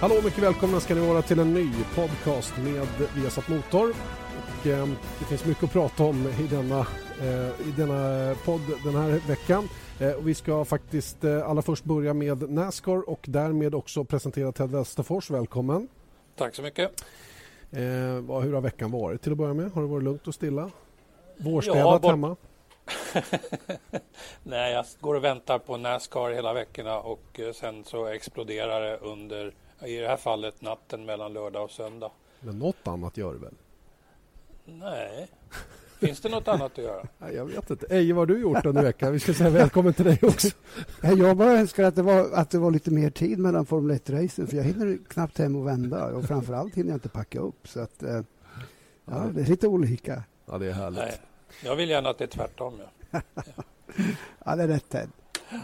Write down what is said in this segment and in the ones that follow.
Hallå, mycket välkomna ska ni vara till en ny podcast med Viasat Motor. Och, eh, det finns mycket att prata om i denna, eh, i denna podd den här veckan. Eh, och vi ska faktiskt eh, allra först börja med Nascar och därmed också presentera Ted Westerfors. Välkommen! Tack så mycket! Eh, hur har veckan varit till att börja med? Har det varit lugnt och stilla? Vårstädat ja, hemma? Nej, jag går och väntar på Nascar hela veckorna och eh, sen så exploderar det under i det här fallet natten mellan lördag och söndag. Men något annat gör du väl? Nej. Finns det något annat att göra? Jag vet inte. Eje, vad har du gjort under veckan? Vi ska säga välkommen till dig också. Jag bara önskar att det var, att det var lite mer tid mellan Formel 1-racen för jag hinner knappt hem och vända och framförallt hinner jag inte packa upp. Så att, eh, ja, det är lite olika. Ja, det är härligt. Nej, jag vill gärna att det är tvärtom. Ja, ja det är rätt Ted.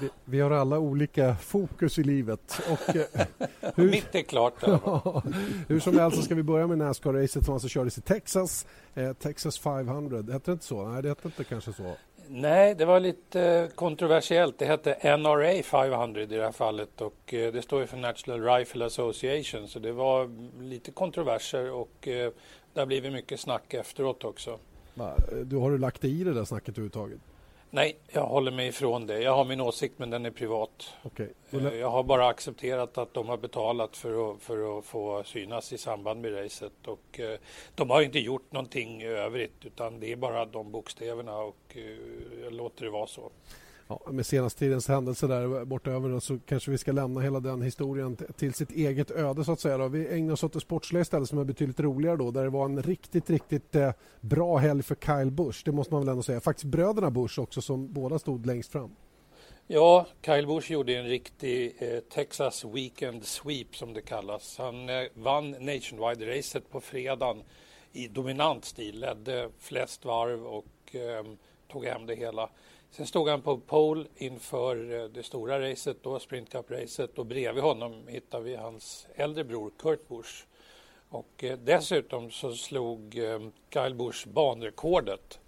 Vi, vi, har alla olika fokus i livet. Och, eh, hur, Mitt är klart. ja, hur som helst ska vi börja med Nascar-racet som alltså kördes i Texas. Eh, Texas 500, hette det inte så? Nej, det hette inte kanske så. Nej, det var lite kontroversiellt. Det hette NRA 500 i det här fallet och eh, det står ju för National Rifle Association så det var lite kontroverser och eh, det har blivit mycket snack efteråt också. Du har du lagt i det där snacket överhuvudtaget? Nej, jag håller mig ifrån det. Jag har min åsikt men den är privat. Okay. Eh, jag har bara accepterat att de har betalat för att, för att få synas i samband med racet och eh, de har inte gjort någonting övrigt utan det är bara de bokstäverna och eh, jag låter det vara så. Ja, med senaste tidens händelser där bortöver så kanske vi ska lämna hela den historien till sitt eget öde så att säga. Då. Vi ägnar oss åt det sportsliga istället som är betydligt roligare då där det var en riktigt, riktigt eh, bra helg för Kyle Busch. Det måste man väl ändå säga. Faktiskt bröderna Busch också som båda stod längst fram. Ja, Kyle Busch gjorde en riktig eh, Texas Weekend Sweep som det kallas. Han eh, vann Nationwide-racet på fredagen i dominant stil, ledde flest varv och eh, tog hem det hela. Sen stod han på pole inför eh, det stora racet, då, Sprint Cup-racet och bredvid honom hittade vi hans äldre bror Kurt Busch. Och eh, dessutom så slog eh, Kyle Busch banrekordet.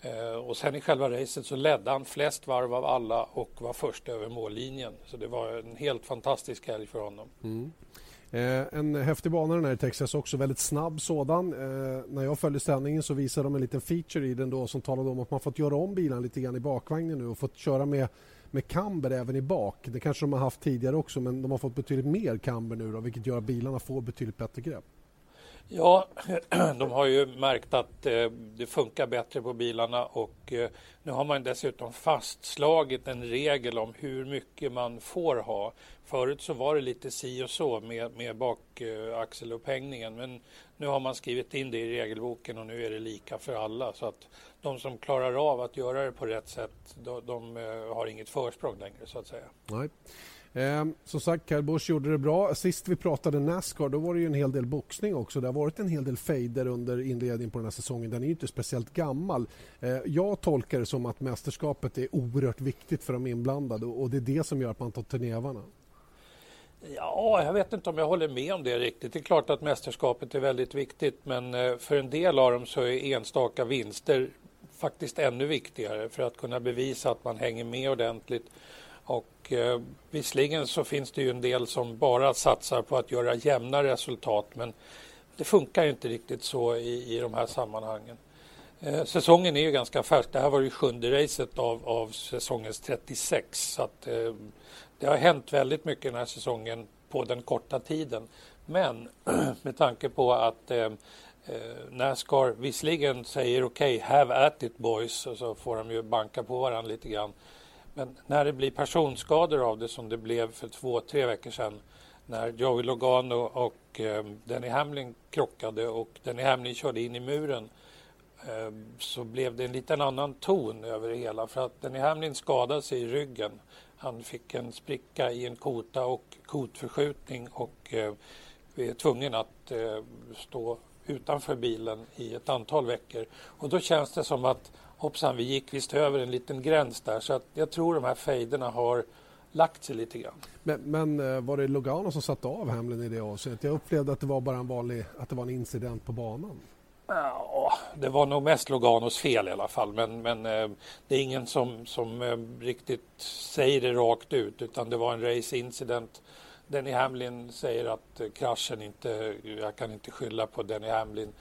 Eh, och sen i själva racet så ledde han flest varv av alla och var först över mållinjen. Så det var en helt fantastisk helg för honom. Mm. Eh, en häftig bana den här i Texas också, väldigt snabb sådan. Eh, när jag följde sändningen så visade de en liten feature i den då som talade om att man fått göra om bilen lite grann i bakvagnen nu och fått köra med med kamber även i bak. Det kanske de har haft tidigare också men de har fått betydligt mer kamber nu då, vilket gör att bilarna får betydligt bättre grepp. Ja, de har ju märkt att eh, det funkar bättre på bilarna och eh, nu har man dessutom fastslagit en regel om hur mycket man får ha. Förut så var det lite si och så med, med bakaxelupphängningen men nu har man skrivit in det i regelboken och nu är det lika för alla så att de som klarar av att göra det på rätt sätt de, de eh, har inget försprång längre så att säga. Nej. Eh, som sagt, Kyle Busch gjorde det bra. Sist vi pratade Nascar då var det ju en hel del boxning också. Det har varit en hel del fejder under inledningen på den här säsongen. Den är ju inte speciellt gammal. Eh, jag tolkar det som att mästerskapet är oerhört viktigt för de inblandade och det är det som gör att man tar till nävarna. Ja, jag vet inte om jag håller med om det riktigt. Det är klart att mästerskapet är väldigt viktigt men eh, för en del av dem så är enstaka vinster faktiskt ännu viktigare för att kunna bevisa att man hänger med ordentligt och eh, visserligen så finns det ju en del som bara satsar på att göra jämna resultat men det funkar ju inte riktigt så i, i de här sammanhangen. Eh, säsongen är ju ganska färsk. Det här var ju sjunde racet av, av säsongens 36 så att eh, det har hänt väldigt mycket den här säsongen på den korta tiden. Men med tanke på att eh, eh Nascar visserligen säger okej, okay, have at it boys och så får de ju banka på varandra lite grann. Men när det blir personskador av det som det blev för två, tre veckor sedan när Joey Logano och eh, Denny Hamlin krockade och Denny Hamlin körde in i muren eh, så blev det en liten annan ton över det hela för att Denny Hamlin skadade sig i ryggen. Han fick en spricka i en kota och kotförskjutning och eh, är tvungen att eh, stå utanför bilen i ett antal veckor. Och då känns det som att hoppsan, vi gick visst över en liten gräns där. Så att jag tror de här fejderna har lagt sig lite grann. Men, men eh, var det Logano som satte av Hamlin i det avseendet? Jag upplevde att det var bara en vanlig, att det var en incident på banan. Ja, det var nog mest Loganos fel i alla fall. Men, men eh, det är ingen som, som eh, riktigt säger det rakt ut utan det var en race incident Denny Hamlin säger att kraschen inte, jag kan inte skylla på Denny Hamlin.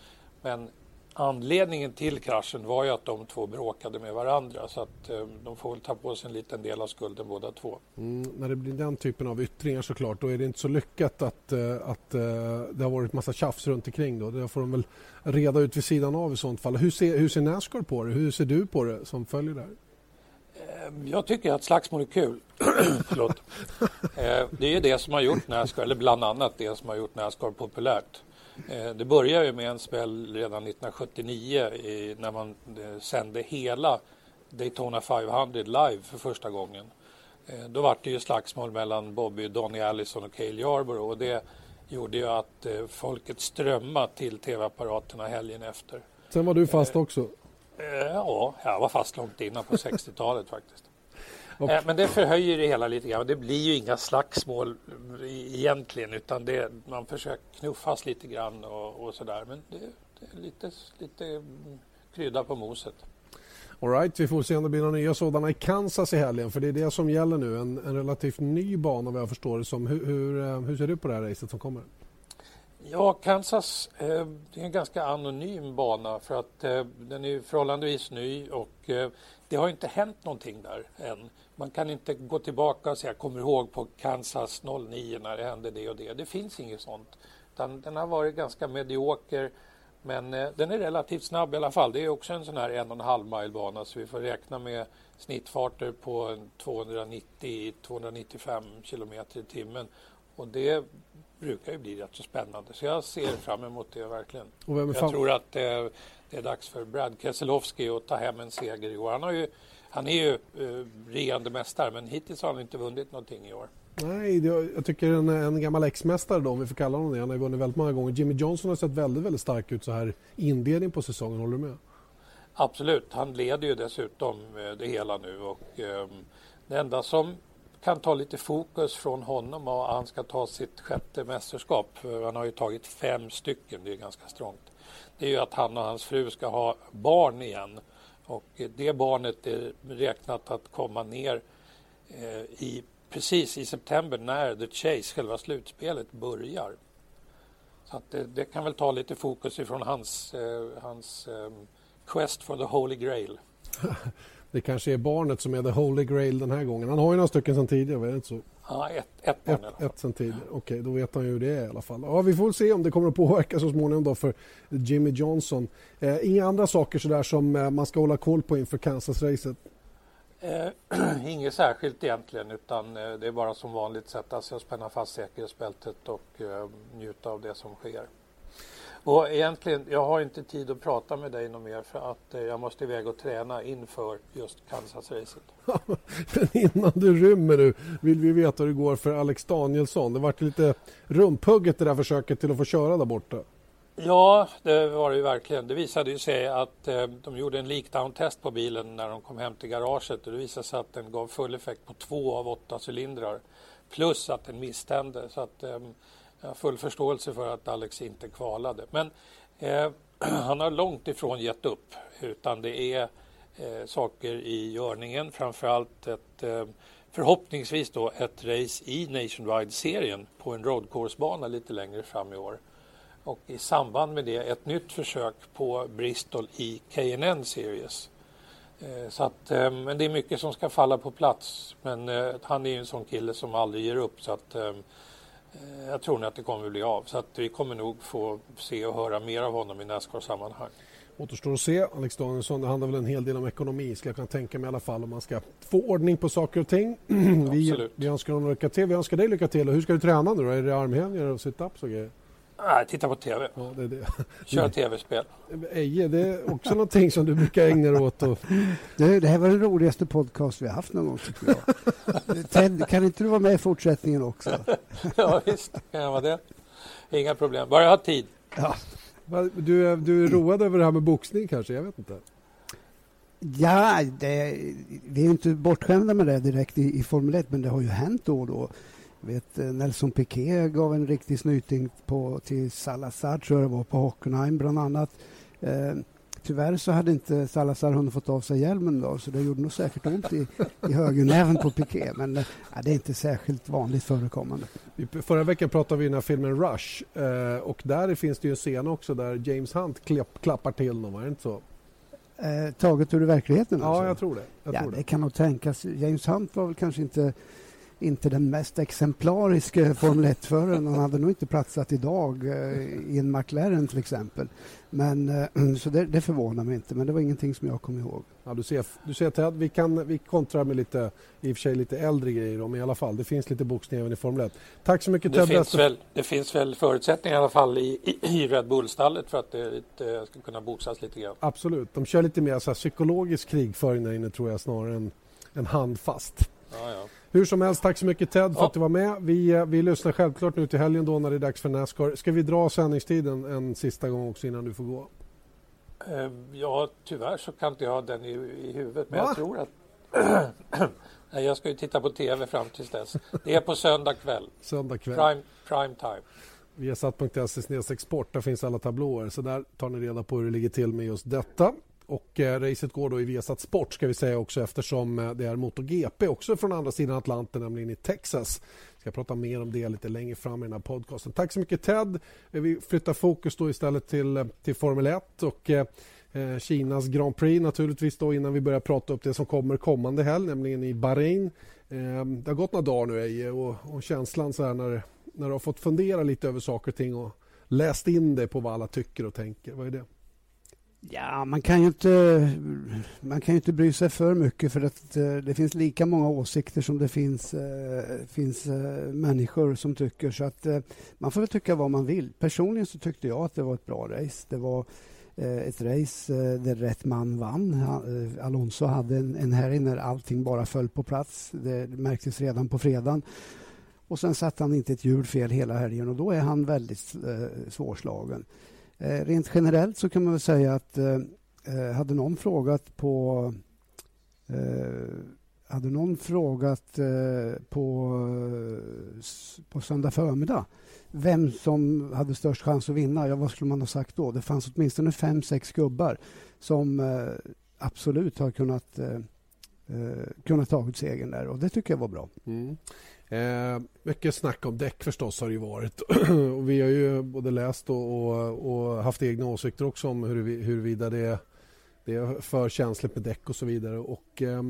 Men Anledningen till kraschen var ju att de två bråkade med varandra så att eh, de får väl ta på sig en liten del av skulden båda två. Mm, när det blir den typen av yttringar såklart då är det inte så lyckat att, eh, att eh, det har varit massa tjafs runt omkring då. Det får de väl reda ut vid sidan av i sånt fall. Hur ser, hur ser Nascar på det? Hur ser du på det som följer det här? Eh, jag tycker att slagsmål är kul. Förlåt. Eh, det är det som har gjort Nascar, eller bland annat det som har gjort Nascar populärt. Eh, det började ju med en spel redan 1979 i, när man sände hela Daytona 500 live för första gången. Då var det ju slagsmål mellan Bobby, Donny Allison och Cale Yarborough och det gjorde ju att folket strömmade till tv-apparaterna helgen efter. Sen var du fast också? Ja, jag var fast långt innan på 60-talet faktiskt. Och... Eh, men det förhöjer det hela lite grann. Det blir ju inga slagsmål egentligen utan det, man försöker knuffas lite grann och, och sådär. Men det, det, är lite, lite krydda på moset. All right, vi får se om det blir några nya sådana i Kansas i helgen för det är det som gäller nu. En, en relativt ny bana vad jag förstår det som. Hur, hur, eh, hur ser du på det här racet som kommer? Ja, Kansas eh, är en ganska anonym bana för att eh, den är förhållandevis ny och eh, det har inte hänt någonting där än. Man kan inte gå tillbaka och säga kommer ihåg på Kansas 09 när det hände det och det. Det finns inget sånt. Utan den har varit ganska medioker men eh, den är relativt snabb i alla fall. Det är också en sån här en och en halv mile bana så vi får räkna med snittfarter på 290-295 kilometer i timmen. Och det brukar ju bli rätt så spännande. Så jag ser fram emot det verkligen. jag tror att det, det är dags för Brad Keselowski att ta hem en seger i år. Han, har ju, han är ju eh, regerande mästare men hittills har han inte vunnit någonting i år. Nej, det, jag tycker en, en gammal ex-mästare då, om vi får kalla honom det. Han har ju vunnit väldigt många gånger. Jimmy Johnson har sett väldigt, väldigt stark ut så här inledning på säsongen. Håller du med? Absolut. Han leder ju dessutom eh, det hela nu och eh, det enda som kan ta lite fokus från honom och han ska ta sitt sjätte mästerskap. För han har ju tagit fem stycken, det är ganska strångt. Det är ju att han och hans fru ska ha barn igen. Och det barnet är räknat att komma ner eh, i, precis i september när The Chase, själva slutspelet, börjar. Så att det, det kan väl ta lite fokus ifrån hans, eh, hans eh, Quest for the Holy Grail. det kanske är barnet som är the holy grail den här gången. Han har ju några stycken sedan tidigare, är det inte så? Ja, ett, ett barn ett, ett sen tidigare. Okej, okay, då vet han ju hur det är i alla fall. Ja, vi får se om det kommer att påverka så småningom då för Jimmy Johnson. Eh, inga andra saker sådär som eh, man ska hålla koll på inför Kansas-racet? Eh, inget särskilt egentligen utan eh, det är bara som vanligt sätta sig och spänna fast säkerhetsbältet och eh, njuta av det som sker. Och egentligen, jag har inte tid att prata med dig något mer för att eh, jag måste iväg och träna inför just Kansas-racet. Men innan du rymmer nu vill vi veta hur det går för Alex Danielsson. Det vart lite rumphugget det där försöket till att få köra där borta. Ja, det var det ju verkligen. Det visade ju sig att eh, de gjorde en leakdown-test på bilen när de kom hem till garaget och det visade sig att den gav full effekt på två av åtta cylindrar. Plus att den misstände. Så att, eh, jag har full förståelse för att Alex inte kvalade. Men eh, han har långt ifrån gett upp utan det är eh, saker i görningen. Framförallt ett eh, förhoppningsvis då ett race i Nationwide-serien på en roadcourse-bana lite längre fram i år. Och i samband med det ett nytt försök på Bristol i KNN Series. Eh, så att, eh, men det är mycket som ska falla på plats. Men eh, han är ju en sån kille som aldrig ger upp. Så att, eh, jag tror nog att det kommer att bli av. Så att vi kommer nog få se och höra mer av honom i Nascar-sammanhang. Återstår att se. Alex Danielsson, det handlar väl en hel del om ekonomi ska jag kunna tänka mig i alla fall om man ska få ordning på saker och ting. vi, vi önskar honom lycka till. Vi önskar dig lycka till. Och hur ska du träna nu då? Är det armhävningar och situps och grejer? Nej, titta på TV. Ja, det är det. Kör tv-spel. Eje, det är också någonting som du brukar ägna dig åt. Och... Det, det här var den roligaste podcast vi har haft någon gång, tycker jag. Ted, kan inte du vara med i fortsättningen också? ja, visst kan jag vara det. Inga problem, bara jag har tid. Ja. Du, du är road över det här med boxning kanske? Jag vet inte. Ja, det, vi är inte bortskämda med det direkt i, i Formel 1, men det har ju hänt då och då vet, eh, Nelson Piquet gav en riktig snyting på, till Salazar, tror jag det var, på Hockenheim bland annat. Eh, tyvärr så hade inte Salazar hunnit fått av sig hjälmen då, så det gjorde nog säkert ont i, i högernäven på Piqué. Men eh, det är inte särskilt vanligt förekommande. Förra veckan pratade vi i den här filmen Rush eh, och där finns det ju en scen också där James Hunt klapp, klappar till honom, är det inte så? Eh, taget ur verkligheten? Ja, alltså. jag tror det. Jag ja, tror det. det kan nog tänkas. James Hunt var väl kanske inte inte den mest exemplariska Formel 1-föraren. Han hade nog inte platsat idag eh, i en McLaren till exempel. Men, eh, så det, det förvånar mig inte, men det var ingenting som jag kom ihåg. Ja, du ser, du ser Ted, vi, kan, vi kontrar med lite, i och för sig lite äldre grejer, men i alla fall, det finns lite boxning även i Formel 1. Tack så mycket det Ted. Finns väl, det finns väl förutsättningar i alla fall i, i, i Red Bull-stallet för att det, det ska kunna boxas lite grann. Absolut, de kör lite mer så här, psykologisk krigföring där inne tror jag snarare än, än handfast. Ja, ja. Hur som helst, tack så mycket Ted för Ja. att du var med. Vi, eh, vi lyssnar självklart nu till helgen då när det är dags för Nascar. Ska vi dra sändningstiden en sista gång också innan du får gå? Eh, Ja, tyvärr så kan inte jag ha den i, i huvudet. Men Va? jag tror att... Nej, jag ska ju titta på tv fram tills dess. Det är på söndag kväll. Söndag kväll. Prime, prime time. Viasat.se export, där finns alla tablåer. Så där tar ni reda på hur det ligger till med just detta. Och eh, racet går då i Viasat Sport ska vi säga också eftersom eh, det är MotoGP också från andra sidan Atlanten, nämligen i Texas. Jag ska prata mer om det lite längre fram i den här podcasten. Tack så mycket Ted. Eh, vi flyttar fokus då istället till, eh, till Formel 1 och eh, Kinas Grand Prix naturligtvis då innan vi börjar prata upp det som kommer kommande helg, nämligen i Bahrain. Eh, det har gått några dagar nu Eje och, och känslan så här när, när du har fått fundera lite över saker och ting och läst in det på vad alla tycker och tänker. Vad är det? Ja, man kan ju inte, man kan ju inte bry sig för mycket för att eh, det finns lika många åsikter som det finns, eh, finns eh, människor som tycker. Så att man får väl tycka vad man vill. Personligen så tyckte jag att det var ett bra race. Det var ett race där rätt man vann. Alonso hade en, en helg när allting bara föll på plats. Det märktes redan på fredagen. Och sen satte han inte ett hjul fel hela helgen och då är han väldigt svårslagen. Eh, rent generellt så kan man väl säga att eh, eh, hade någon frågat på eh, hade någon frågat eh, på, på söndag förmiddag vem som hade störst chans att vinna, ja, vad skulle man ha sagt då? Det fanns åtminstone fem, sex gubbar som eh, absolut har kunnat, eh, eh kunnat tagit segern där och det tycker jag var bra. Mm. Eh, mycket snack om däck förstås har det ju varit. och vi har ju både läst och, och, och haft egna åsikter också om hur, huruvida det är, det är för känsligt med däck och så vidare. Och, eh,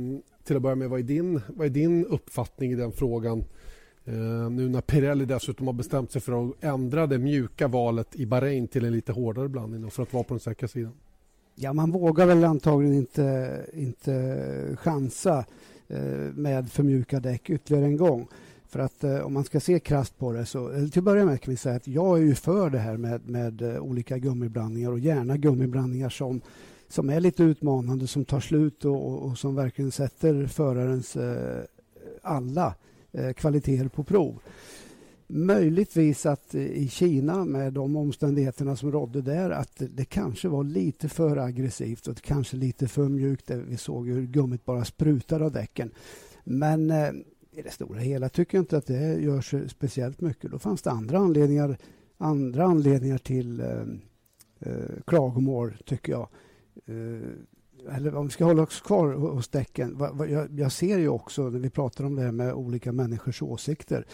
till att börja med, vad är din, vad är din uppfattning i den frågan? Eh, nu när Pirelli dessutom har bestämt sig för att ändra det mjuka valet i Bahrain till en lite hårdare blandning för att vara på den säkra sidan. Ja, man vågar väl antagligen inte, inte chansa eh, med för mjuka däck ytterligare en gång. För att eh, om man ska se krasst på det så, till att börja med kan vi säga att jag är ju för det här med, med eh, olika gummiblandningar och gärna gummiblandningar som, som är lite utmanande, som tar slut och, och, och som verkligen sätter förarens eh, alla eh, kvaliteter på prov. Möjligtvis att eh, i Kina med de omständigheterna som rådde där att det, kanske var lite för aggressivt och kanske lite för mjukt. Vi såg hur gummit bara sprutade av däcken. Men eh, i det stora hela tycker jag inte att det görs speciellt mycket. Då fanns det andra anledningar, andra anledningar till eh, eh, klagomål, tycker jag. Eh, eller om vi ska hålla oss kvar hos däcken. Va, va, jag, jag ser ju också när vi pratar om det här med olika människors åsikter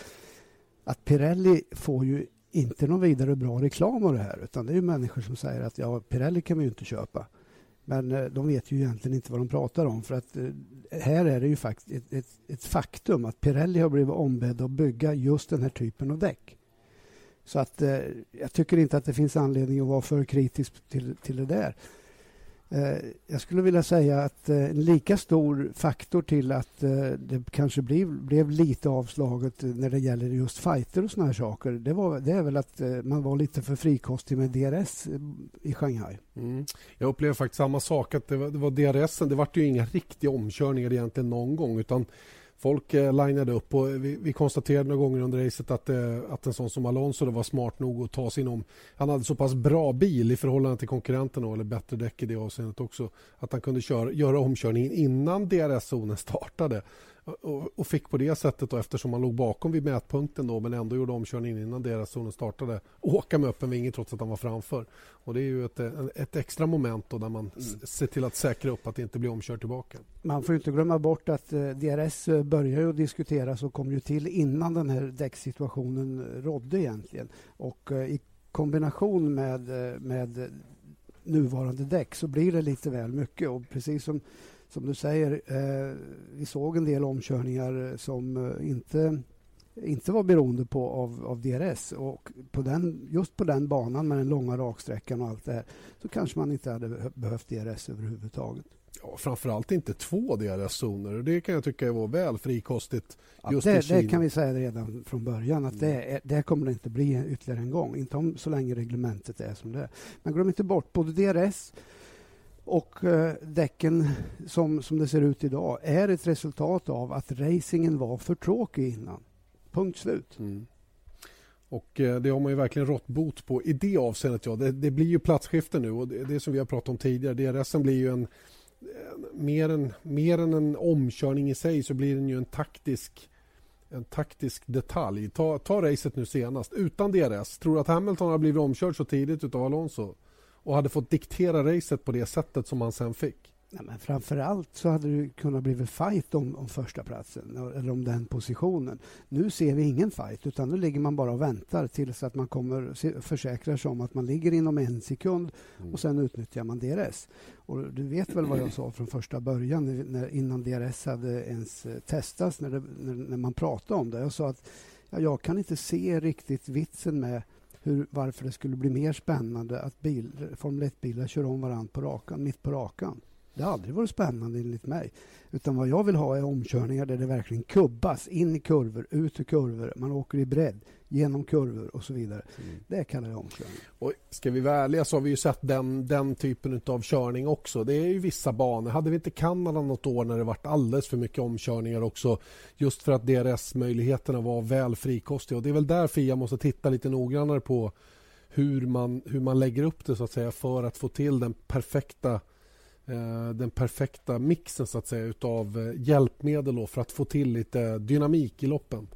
att Pirelli får ju inte någon vidare bra reklam av det här utan det är ju människor som säger att ja, Pirelli kan vi ju inte köpa. Men eh, de vet ju egentligen inte vad de pratar om för att eh, här är det ju faktiskt ett, ett, ett faktum att Pirelli har blivit ombedd att bygga just den här typen av däck. Så att eh, jag tycker inte att det finns anledning att vara för kritisk till, till det där. Eh, jag skulle vilja säga att en lika stor faktor till att eh, det kanske blev, blev lite avslaget när det gäller just fighter och såna här saker, det, var, det är väl att man var lite för frikostig med DRS i Shanghai. Mm. Jag upplever faktiskt samma sak. att Det var, det var DRS, det var ju inga riktiga omkörningar egentligen någon gång. utan Folk eh, linade upp och vi, vi konstaterade några gånger under racet att, eh, att en sån som Alonso var smart nog att ta sig inom. Han hade så pass bra bil i förhållande till konkurrenterna eller bättre däck i det avseendet också. Att han kunde köra, göra omkörningen innan DRS-zonen startade och, och, fick på det sättet, då, eftersom man låg bakom vid mätpunkten då, men ändå gjorde omkörningen innan deras zonen startade, åka med öppen vinge trots att han var framför. Och Det är ju ett, ett extra moment då, där man mm. ser till att säkra upp att det inte blir omkört tillbaka. Man får inte glömma bort att eh, DRS började ju diskuteras och kom ju till innan den här däcksituationen rådde egentligen. Och eh, i kombination med, eh, med nuvarande däck så blir det lite väl mycket. Och precis som som du säger, eh, vi såg en del omkörningar som eh, inte, inte var beroende på av, av DRS. Och på den, just på den banan med den långa raksträckan och allt det här så kanske man inte hade behövt DRS överhuvudtaget. Ja, framförallt inte två DRS-zoner. Det kan jag tycka var väl frikostigt. Just ja, det, det, kan vi säga redan från början att det, är, det kommer det inte bli ytterligare en gång. Inte om, så länge reglementet är som det är. Men glöm inte bort både DRS och eh, däcken som, som det ser ut idag är ett resultat av att racingen var för tråkig innan. Punkt slut. Mm. Och eh, Det har man ju verkligen rått bot på i det avseendet. Ja. Det, det blir ju platsskifte nu och det, det som vi har pratat om tidigare. DRS blir ju en, eh, mer, än, mer än en omkörning i sig så blir den ju en taktisk en taktisk detalj. Ta, ta racet nu senast utan DRS. Tror du att Hamilton har blivit omkörd så tidigt av Alonso? Och hade fått diktera racet på det sättet som han sen fick. Ja, men framför allt så hade det kunnat bli fight om, om första platsen eller om den positionen. Nu ser vi ingen fight utan nu ligger man bara och väntar tills att man kommer försäkrar sig om att man ligger inom en sekund mm. och sen utnyttjar man DRS. Och du vet väl vad jag sa från första början när, innan DRS hade ens eh, testats när, det, när, när man pratade om det. Jag sa att ja, jag kan inte se riktigt vitsen med hur, varför det skulle bli mer spännande att bil, Formel 1-bilar kör om varandra på rakan, mitt på rakan. Det har aldrig varit spännande enligt mig. Utan vad jag vill ha är omkörningar där det verkligen kubbas in i kurvor, ut ur kurvor. Man åker i bredd genom kurvor och så vidare. Mm. Det kallar jag omkörning. Och ska vi vara ärliga så har vi ju sett den, den typen av körning också. Det är ju vissa banor. Hade vi inte Kanada något år när det varit alldeles för mycket omkörningar också just för att DRS-möjligheterna var väl frikostiga. Och det är väl där Fia måste titta lite noggrannare på hur man, hur man lägger upp det så att säga för att få till den perfekta Eh, den perfekta mixen så att säga utav eh, hjälpmedel för att få till lite dynamik i loppen.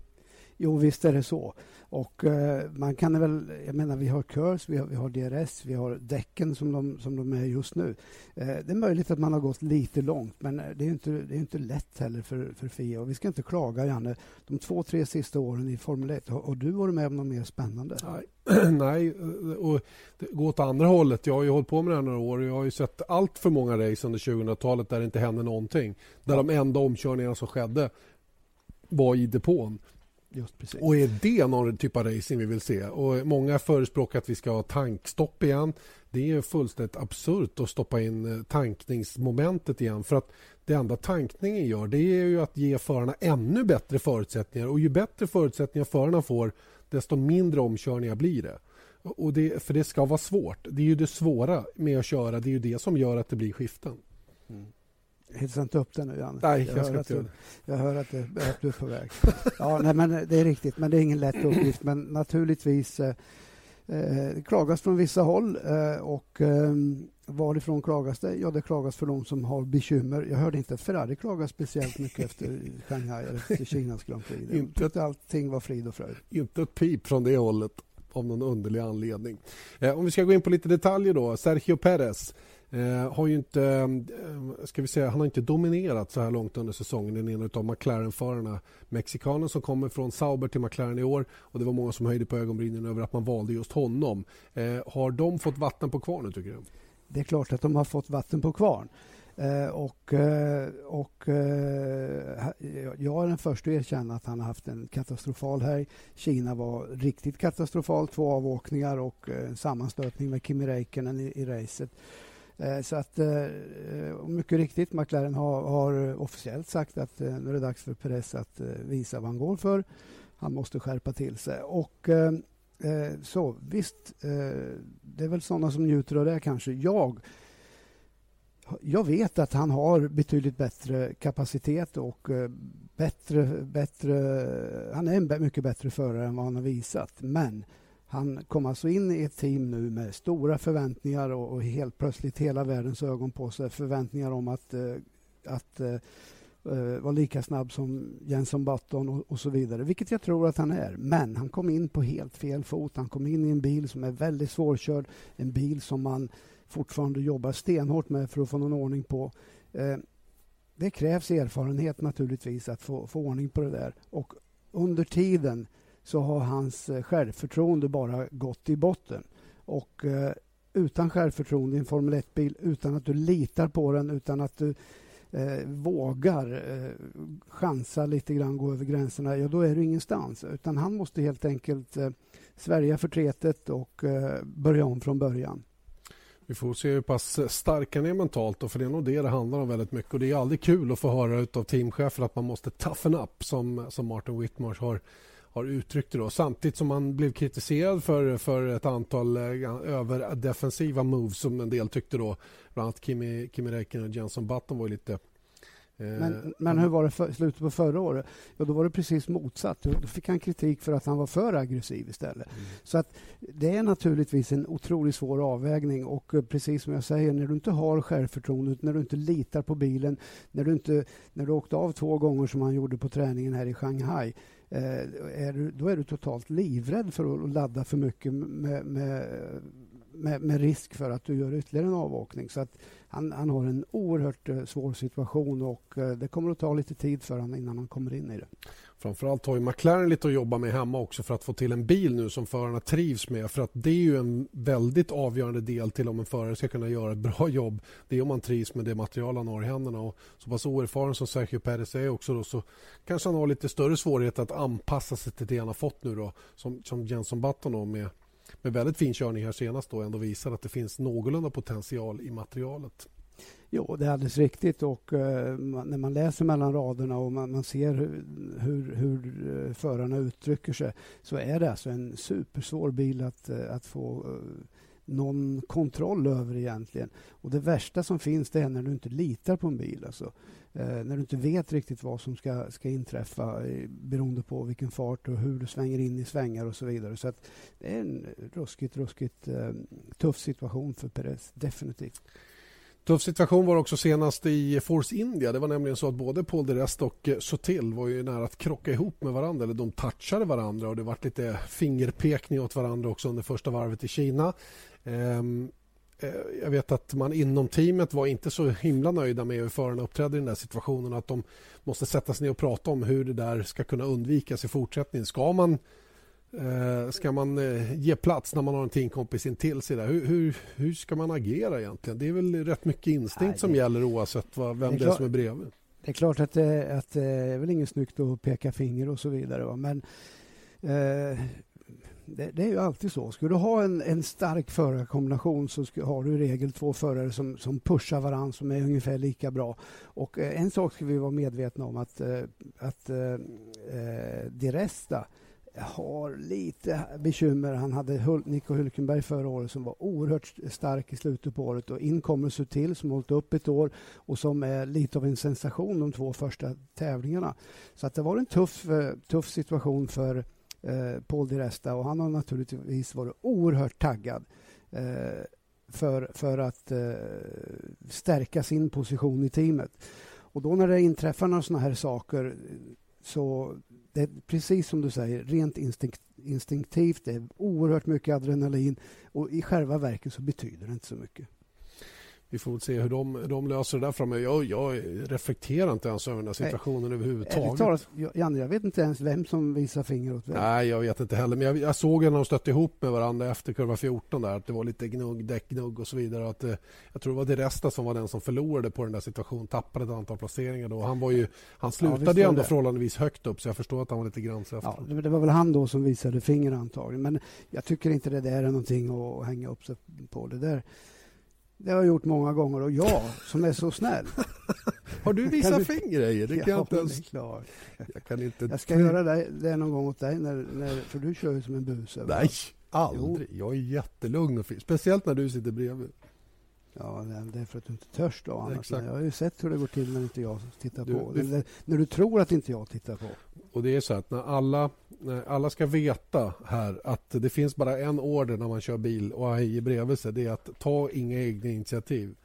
Jo, visst är det så. Och eh, man kan väl, jag menar vi har KÖRS, vi har, vi har DRS, vi har däcken som de, som de är just nu. Eh, det är möjligt att man har gått lite långt men det är inte, det är inte lätt heller för, för FIA. Och vi ska inte klaga Janne. De två, tre sista åren i Formel 1, har, har du varit med om något mer spännande? Nej, nej och det går åt andra hållet. Jag har ju hållit på med det här några år och jag har ju sett allt för många race under 2000-talet där det inte hände någonting. Där de enda omkörningarna som skedde var i depån. Och är det någon typ av racing vi vill se? Och många förespråkar att vi ska ha tankstopp igen. Det är fullständigt absurt att stoppa in eh, tankningsmomentet igen. För att det enda tankningen gör det är ju att ge förarna ännu bättre förutsättningar. Och ju bättre förutsättningar förarna får desto mindre omkörningar blir det. Och det, för det ska vara svårt. Det är ju det svåra med att köra. Det är ju det som gör att det blir skiften. Mm. Hetsa inte upp den nu, Janne. Nej, jag, jag ska inte du, Jag hör att, det, att du är på väg. ja, nej, men det är riktigt, men det är ingen lätt uppgift. Men naturligtvis eh, eh, klagas från vissa håll. Eh, och eh, varifrån klagas det? Ja, det klagas för de som har bekymmer. Jag hörde inte att Ferrari klagar speciellt mycket efter Shanghai eller efter Kinas Grand Prix. Inte att allting var frid och fröjd. Inte ett pip från det hållet av någon underlig anledning. Eh, om vi ska gå in på lite detaljer då. Sergio Perez Eh, har ju inte, eh, ska vi säga, han har inte dominerat så här långt under säsongen. Den ena av McLaren-förarna. Mexikanen som kommer från Sauber till McLaren i år. och Det var många som höjde på ögonbrynen över att man valde just honom. Eh, har de fått vatten på kvarnen? tycker du? Det är klart att de har fått vatten på kvarn. Eh, och, eh, och eh, jag är den första att erkänna att han har haft en katastrofal helg. Kina var riktigt katastrofal. Två avåkningar och eh, en sammanstötning med Kimi Räikkönen i, i racet. Eh, så att, eh, mycket riktigt, McLaren har, har officiellt sagt att eh, nu är det dags för Perez att visa vad han går för. Han måste skärpa till sig. Och så visst, det är väl sådana som njuter av det kanske. Jag jag vet att han har betydligt bättre kapacitet och bättre, bättre... Han är en mycket bättre förare än vad han har visat. Men han kom alltså in i ett team nu med stora förväntningar och, och helt plötsligt hela världens ögon på sig. Förväntningar om att, eh, att eh, eh var lika snabb som Jenson Button och, och, så vidare, vilket jag tror att han är. Men han kom in på helt fel fot. Han kom in i en bil som är väldigt svårkörd, en bil som man fortfarande jobbar stenhårt med för att få någon ordning på. Eh, det krävs erfarenhet naturligtvis att få, få ordning på det där. Och under tiden så har hans eh, självförtroende bara gått i botten. Och eh, utan självförtroende i en Formel 1-bil, utan att du litar på den, utan att du eh, vågar eh, chansa lite grann, gå över gränserna, ja då är du ingenstans. Utan han måste helt enkelt eh, svärja förtretet och eh, börja om från början. Vi får se hur pass stark han är mentalt, och för det är nog det det handlar om väldigt mycket. Och Det är aldrig kul att få höra av teamchefer att man måste toughen up, som, som Martin Whitmarsh har har uttryckt det. Då. Samtidigt som han blev kritiserad för, för ett antal eh, överdefensiva moves som en del tyckte. då. Bland annat Kimi, Kimi Räikkönen och Jenson Button var lite eh, men, men hur var det för, slutet på förra året? Ja, då var det precis motsatt. Då fick han kritik för att han var för aggressiv istället. Mm. Så att det är naturligtvis en otroligt svår avvägning och eh, precis som jag säger, när du inte har självförtroende, när du inte litar på bilen, när du, inte, när du åkte av två gånger som han gjorde på träningen här i Shanghai, Eh, är du, då är du totalt livrädd för att ladda för mycket med, med, med, med risk för att du gör ytterligare en avåkning. Så att han, han har en oerhört eh, svår situation och eh, det kommer att ta lite tid för honom innan han kommer in i det. Framförallt har ju McLaren lite att jobba med hemma också för att få till en bil nu som förarna trivs med. För att Det är ju en väldigt avgörande del till om en förare ska kunna göra ett bra jobb. Det är om man trivs med det material han har i händerna. Och så pass oerfaren som Sergio Perez är också då, så kanske han har lite större svårighet att anpassa sig till det han har fått nu då, som, som Jenson Button då, med, med väldigt fin körning här senast då ändå visar att det finns någorlunda potential i materialet. Jo, det är alldeles riktigt. Och, eh, när man läser mellan raderna och man, man ser hur, hur, hur förarna uttrycker sig så är det alltså en supersvår bil att, eh, att få eh, någon kontroll över egentligen. Och Det värsta som finns det är när du inte litar på en bil. Alltså. när du inte vet riktigt vad som ska, ska inträffa beroende på vilken fart och hur du svänger in i svängar och så vidare. Så att det är en ruskigt, ruskigt tuff situation för Perez, definitivt. Tuff situation var också senast i Force India. Det var nämligen så att både Paul de Rest och eh, Sotil var ju nära att krocka ihop med varandra. Eller de touchade varandra och det var lite fingerpekning åt varandra också under första varvet i Kina. Ehm, eh, jag vet att man inom teamet var inte så himla nöjda med hur förarna uppträdde i den där situationen. Att de måste sätta sig ner och prata om hur det där ska kunna undvikas i fortsättningen. Ska man Eh, ska man eh, ge plats när man har en teamkompis intill sig? Där? Hur, hur, hur ska man agera egentligen? Det är väl rätt mycket instinkt Nej, det... som gäller oavsett vad, vem det är, det är som är bredvid. Det är klart att det, att det är väl inget snyggt att peka finger och så vidare. Va? Men eh, det, det, är ju alltid så. Ska du ha en, en stark förarkombination så ska, har du i regel två förare som, som pushar varandra som är ungefär lika bra. Och eh, en sak ska vi vara medvetna om att, eh, att eh, eh Di Resta har lite bekymmer. Han hade Nico Hulkenberg förra året som var oerhört stark i slutet på året och in kommer Sutil som hållit upp ett år och som är lite av en sensation de två första tävlingarna. Så att det var en tuff, eh, tuff situation för eh, Paul Di Resta och han har naturligtvis varit oerhört taggad eh, för, för att eh, stärka sin position i teamet. Och då när det inträffar några sådana här saker så det är precis som du säger, rent instinkt, instinktivt. Det är oerhört mycket adrenalin och i själva verket så betyder det inte så mycket vi får se hur de, de löser det där framöver. Jag, jag reflekterar inte ens över den här situationen Nej. överhuvudtaget. Talas, Janne, jag vet inte ens vem som visar finger åt vem. Nej, jag vet inte heller. Men jag, jag såg när de stötte ihop med varandra efter kurva 14 där, att det var lite gnugg, däckgnugg och så vidare. Att, eh, jag tror det var det Resta som var den som förlorade på den där situationen, tappade ett antal placeringar då. Han, var ju, han slutade ja, ändå det. förhållandevis högt upp så jag förstår att han var lite grann ja, Det var väl han då som visade finger antagligen. Men jag tycker inte det där är någonting att hänga upp sig på. Det där det har jag gjort många gånger och jag som är så snäll. har du visat du... finger Eje? Det kan ja, jag inte ens... Klar. Jag, kan inte... jag ska göra det, det någon gång åt dig, när, när, för du kör ju som en buse. Nej, aldrig. Jo. Jag är jättelugn och fin. Speciellt när du sitter bredvid. Ja, det är för att du inte törs då. Annars. Jag har ju sett hur det går till när inte jag tittar du, på. Du, när du tror att inte jag tittar på. Och det är så att när alla, när alla ska veta här att det finns bara en order när man kör bil och har bredvid sig. Det är att ta inga egna initiativ.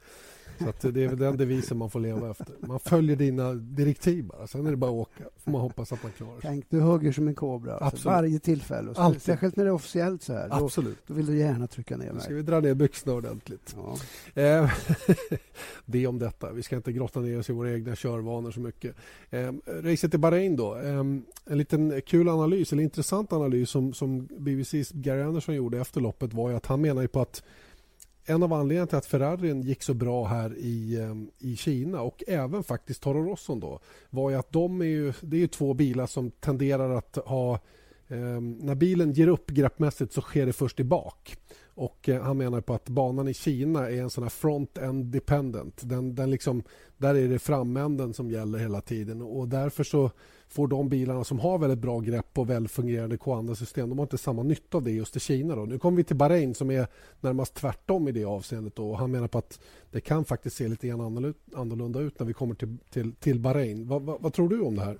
Så att det är väl den devisen man får leva efter. Man följer dina direktiv bara, sen är det bara att åka. Får man hoppas att man klarar sig. Tänk, du hugger som en kobra. Alltså, varje tillfälle. Och Alltid. Särskilt när det är officiellt så här. Då, Absolut. då vill du gärna trycka ner Nu mig. ska vi dra ner byxorna ordentligt. Ja. Eh, det om detta. Vi ska inte grotta ner oss i våra egna körvanor så mycket. Eh, racet i Bahrain då. Eh, en liten kul analys, eller intressant analys som, som BBCs Gary Anderson gjorde efter loppet var att han menar ju på att en av anledningarna till att Ferrarin gick så bra här i, ehm, i Kina och även faktiskt Toro Rosso då var ju att de är ju, det är ju två bilar som tenderar att ha eh, när bilen ger upp greppmässigt så sker det först i bak. Och eh, han menar på att banan i Kina är en sån här front-end dependent. Den, den liksom, där är det framänden som gäller hela tiden och därför så får de bilarna som har väldigt bra grepp och väl fungerande K-system de har inte samma nytta av det just i Kina. Då. Nu kommer vi till Bahrain som är närmast tvärtom i det avseendet då. han menar på att det kan faktiskt se lite annorlunda ut när vi kommer till, till, till Bahrain. Va, va, vad tror du om det här?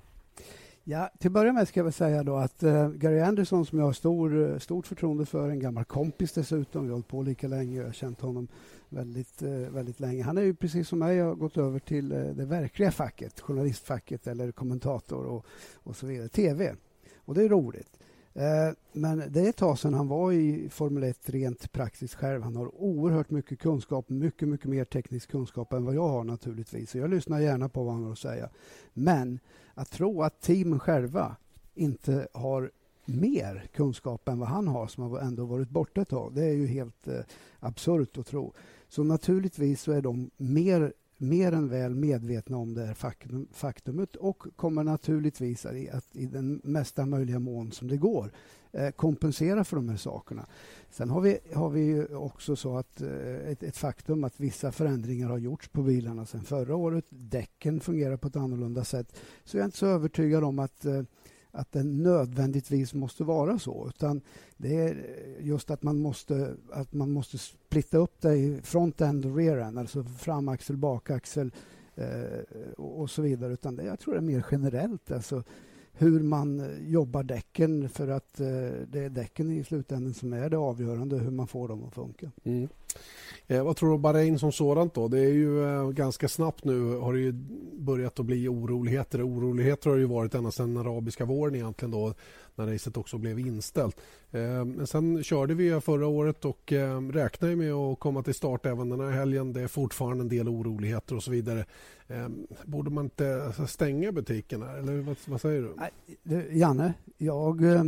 Ja, till att börja med ska jag väl säga då att eh, Gary Anderson som jag har stor, eh, stort förtroende för, en gammal kompis dessutom, vi har hållit på lika länge, jag har känt honom väldigt, eh, väldigt länge. Han är ju precis som mig har gått över till eh, det verkliga facket, journalistfacket eller kommentator och, och så vidare, TV. Och det är roligt. Eh, men det är ett tag sedan han var i Formel 1 rent praktiskt själv. Han har oerhört mycket kunskap, mycket, mycket mer teknisk kunskap än vad jag har naturligtvis. Så jag lyssnar gärna på vad han har att säga. Men att tro att teamen själva inte har mer kunskap än vad han har som har ändå varit borta ett tag. Det är ju helt eh, absurt att tro. Så naturligtvis så är de mer, mer än väl medvetna om det här faktum, faktumet och kommer naturligtvis att, att i den mesta möjliga mån som det går eh, kompensera för de här sakerna. Sen har vi, har vi också så att eh, ett, ett, faktum att vissa förändringar har gjorts på bilarna sen förra året. Däcken fungerar på ett annorlunda sätt. Så jag är inte så övertygad om att eh, att det nödvändigtvis måste vara så. Utan det är just att man måste, att man måste splitta upp det i front-end och rear-end, alltså framaxel, bakaxel eh, och, och så vidare. Utan det, jag tror det är mer generellt. Alltså, hur man jobbar däcken för att eh, det är däcken i slutändan som är det avgörande, hur man får dem att funka. Mm. Eh, vad tror du om Bahrain som sådant då? Det är ju eh, ganska snabbt nu har det ju börjat att bli oroligheter. Oroligheter har det ju varit ända sedan arabiska våren egentligen då när racet också blev inställt. Eh, men sen körde vi förra året och eh, räknar med att komma till start även den här helgen. Det är fortfarande en del oroligheter och så vidare. Eh, borde man inte stänga butikerna eller vad, vad säger du? Janne, jag eh,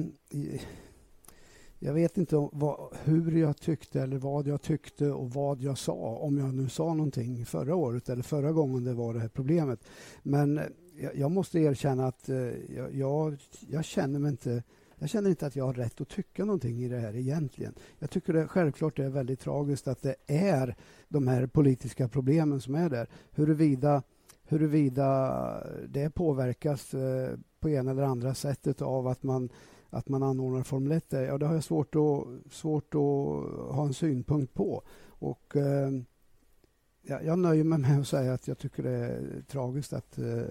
jag vet inte vad, hur jag tyckte eller vad jag tyckte och vad jag sa, om jag nu sa någonting förra året eller förra gången det var det här problemet. Men eh, jag, jag måste erkänna att eh, jag, jag, jag, känner mig inte jag känner inte att jag har rätt att tycka någonting i det här egentligen. Jag tycker det självklart är väldigt tragiskt att det är de här politiska problemen som är där. Huruvida, huruvida det påverkas eh, på ena eller andra sättet av att man att man anordnar Formel 1 där, ja, det har jag svårt att, svårt att ha en synpunkt på. Och, eh, jag nöjer mig med att säga att jag tycker det är tragiskt att eh,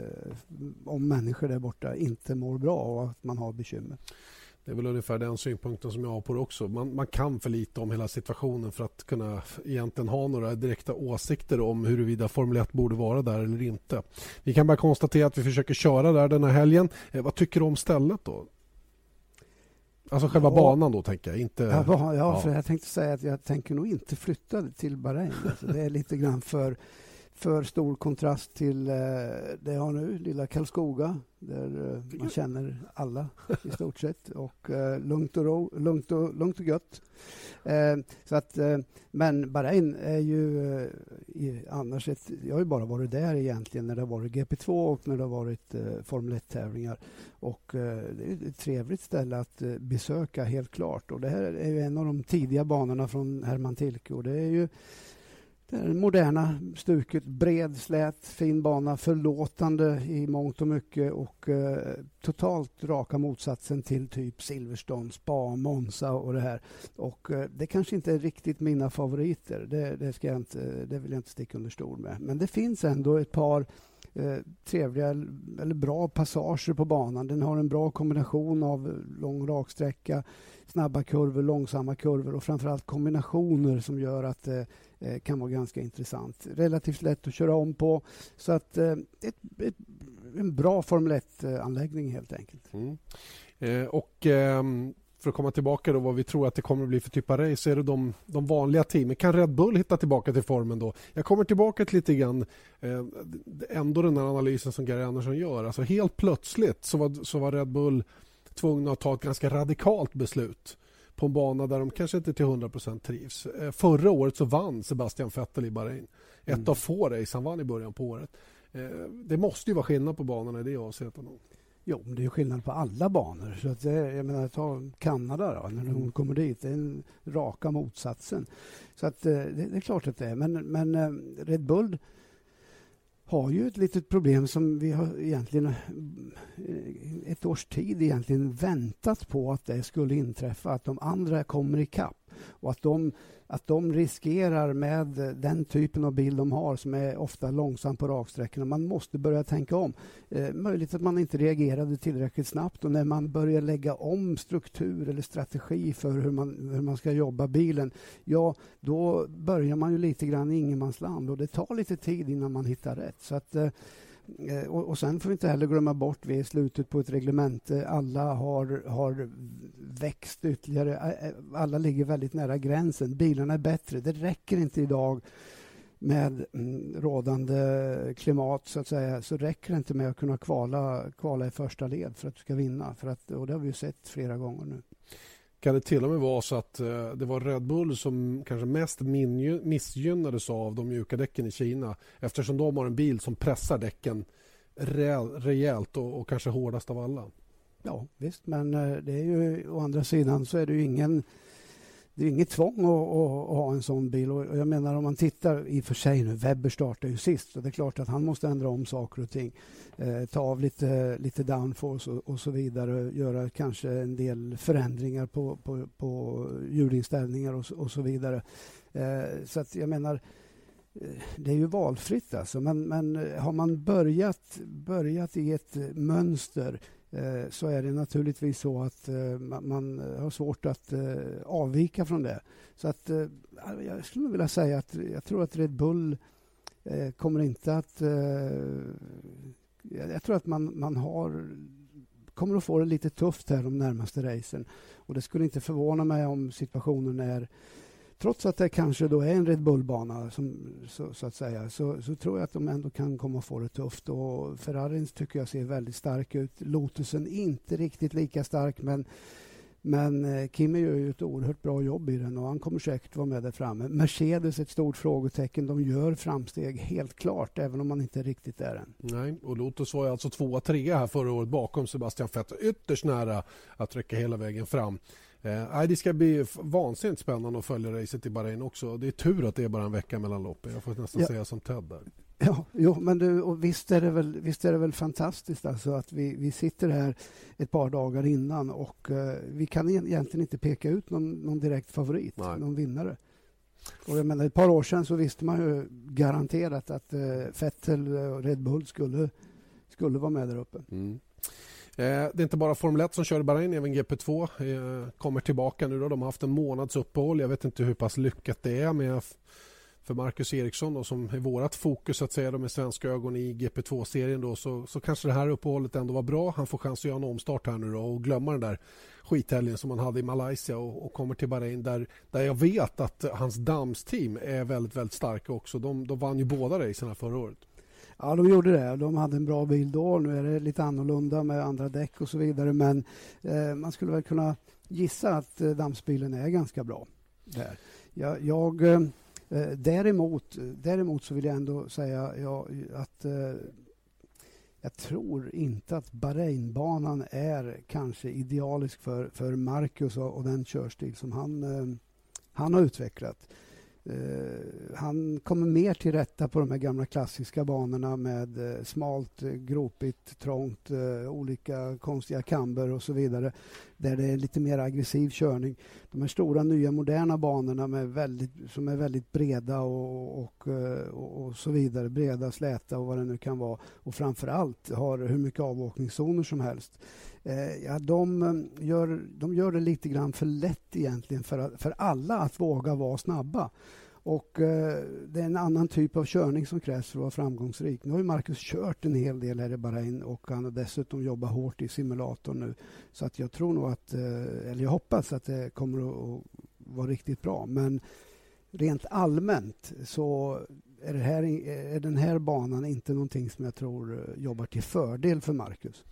om människor där borta inte mår bra och att man har bekymmer. Det är väl ungefär den synpunkten som jag har på det också. Man, man, kan för lite om hela situationen för att kunna egentligen ha några direkta åsikter om huruvida Formel 1 borde vara där eller inte. Vi kan bara konstatera att vi försöker köra där den här helgen. Eh, vad tycker du om stället då? Alltså själva ja. banan då, tänker jag. Inte, ja, ja, ja, för jag tänkte säga att jag tänker nog inte flytta till Bahrain. Alltså, det är lite grann för, för stor kontrast till eh, det jag har nu, lilla Karlskoga, där eh, man känner alla i stort sett. Och eh, lugnt, och ro, lugnt, och, lugnt och gött. Så att, men Bahrain är ju i, annars ett... Jag har ju bara varit där egentligen när det har varit GP2 och när det har varit Formel 1-tävlingar. Och det är ett trevligt ställe att besöka, helt klart. Och det här är ju en av de tidiga banorna från Herman Tilke. Och det är ju det moderna stuket, bred, slät, fin bana, förlåtande i mångt och mycket och eh, totalt raka motsatsen till typ Silverstone, Spa, Monza och det här. Och eh, det kanske inte är riktigt mina favoriter, det, det, ska jag inte, eh, det vill jag inte sticka under stol med. Men det finns ändå ett par eh, trevliga eller bra passager på banan. Den har en bra kombination av lång raksträcka, snabba kurvor, långsamma kurvor och framförallt kombinationer som gör att det Eh, kan vara ganska intressant. Relativt lätt att köra om på. Så att eh, ett, ett, en bra Formel 1-anläggning helt enkelt. Mm. Eh, och eh, för att komma tillbaka då vad vi tror att det kommer att bli för typ av race så är det de, de vanliga teamen. Kan Red Bull hitta tillbaka till formen då? Jag kommer tillbaka till lite grann eh, ändå den här analysen som Gary Andersson gör. Alltså helt plötsligt så var, så var Red Bull tvungna att ta ett ganska radikalt beslut på en bana där de kanske inte till 100% trivs. Eh, förra året så vann Sebastian Vettel i Bahrain. Ett mm. av få race han vann i början på året. Eh, det måste ju vara skillnad på banorna i det avseendet. Jo, det är skillnad på alla banor. Så att det, jag menar, ta Kanada då, när hon mm. kommer dit. Det är en raka motsatsen. Så att eh, det, det är klart att det är. Men, men eh, Red Bull har ju ett litet problem som vi har egentligen eh, ett års tid egentligen väntat på att det skulle inträffa, att de andra kommer ikapp och att de att de riskerar med den typen av bil de har som är ofta långsam på raksträckorna. Man måste börja tänka om. Eh, möjligt att man inte reagerade tillräckligt snabbt och när man börjar lägga om struktur eller strategi för hur man, hur man ska jobba bilen, ja, då börjar man ju lite grann i ingenmansland och det tar lite tid innan man hittar rätt. Så att eh, Eh, och, och sen får vi inte heller glömma bort, vi är i slutet på ett reglemente. Alla har, har växt ytterligare. Eh, eh, alla ligger väldigt nära gränsen. Bilarna är bättre. Det räcker inte idag med mm, rådande klimat så att säga så räcker det inte med att kunna kvala, kvala i första led för att du ska vinna. För att, och det har vi sett flera gånger nu. Kan det till och med vara så att eh, det var Red Bull som kanske mest missgynnades av de mjuka däcken i Kina eftersom de har en bil som pressar däcken rejält och, och kanske hårdast av alla? Ja, visst, men eh, det är ju å andra sidan så är det ju ingen det är inget tvång att, att, att, ha en sån bil. Och jag menar om man tittar, i och för sig nu, Webber startar ju sist. Så det är klart att han måste ändra om saker och ting. Eh, ta av lite, lite downforce och, och, så vidare. Göra kanske en del förändringar på, på, på hjulinställningar och, och så vidare. Eh, så att jag menar, eh, det är ju valfritt alltså. Men, men har man börjat, börjat i ett mönster Eh, Eh, så är det naturligtvis så att eh, man eh, har svårt att avvika från det. Så att jag skulle vilja säga att jag tror att Red Bull kommer inte att... Jag tror att man, man har kommer att få det lite tufft här de närmaste racen. Och det skulle inte förvåna mig om situationen är trots att det kanske då är en Red Bull-bana som, så, så, att säga, så, så, tror jag att de ändå kan komma och få det tufft. Och Ferrarin tycker jag ser väldigt stark ut. Lotusen inte riktigt lika stark, men men eh, Kimi gör ju ett oerhört bra jobb i den och han kommer säkert vara med där framme. Mercedes ett stort frågetecken. De gör framsteg helt klart, även om man inte riktigt är än. Nej, och Lotus var ju alltså tvåa, trea här förra året bakom Sebastian Vettel. Ytterst nära att räcka hela vägen fram. Eh, det ska bli vansinnigt spännande att följa racet i Bahrain också. Det är tur att det är bara en vecka mellan loppen. Jag får nästan ja. säga som Ted där. Ja, jo, men du, och visst, är det väl, visst är det väl fantastiskt alltså att vi, vi sitter här ett par dagar innan och uh, vi kan egentligen inte peka ut någon, någon direkt favorit, Nej. någon vinnare. Och jag menar, ett par år sedan så visste man ju garanterat att uh, Vettel och Red Bull skulle, skulle vara med där uppe. Mm. Eh, det är inte bara Formel 1 som kör i Bahrain, även GP2 eh, kommer tillbaka nu. Då. De har haft en månads uppehåll. Jag vet inte hur pass lyckat det är med för Marcus Eriksson då, som är vårt fokus att säga med svenska ögon i GP2-serien då, så, så kanske det här uppehållet ändå var bra. Han får chans att göra en omstart här nu då och glömma den där skithelgen som han hade i Malaysia och, och, kommer till Bahrain där, där jag vet att hans damsteam är väldigt, väldigt starka också. De, de vann ju båda racen förra året. Ja, de gjorde det. De hade en bra bil då. Nu är det lite annorlunda med andra däck och så vidare. Men eh, man skulle väl kunna gissa att eh, dammsbilen är ganska bra. Där. Jag, jag eh, däremot, däremot så vill jag ändå säga ja, att eh, jag tror inte att Bahrainbanan är kanske idealisk för, för Marcus och, och den körstil som han, eh, han har utvecklat. Eh, han kommer mer till rätta på de här gamla klassiska banorna med eh, smalt, eh, gropigt, trångt, eh, olika konstiga kamber och så vidare. Där det är lite mer aggressiv körning. De här stora, nya, moderna banorna med väldigt, som är väldigt breda och, och, och, och, så vidare. Breda, släta och vad det nu kan vara. Och framför allt har hur mycket avåkningszoner som helst. Eh, ja, de, eh, gör, de gör det lite grann för lätt egentligen för, för alla att våga vara snabba. Och eh, Det är en annan typ av körning som krävs för att vara framgångsrik. Nu har ju Marcus kört en hel del här i Bahrain och han har dessutom jobbat hårt i simulatorn nu. Så att jag tror nog att, eh, eller jag hoppas att det kommer att, att vara riktigt bra. Men rent allmänt så är, det här, är den här banan inte någonting som jag tror eh, jobbar till fördel för Marcus.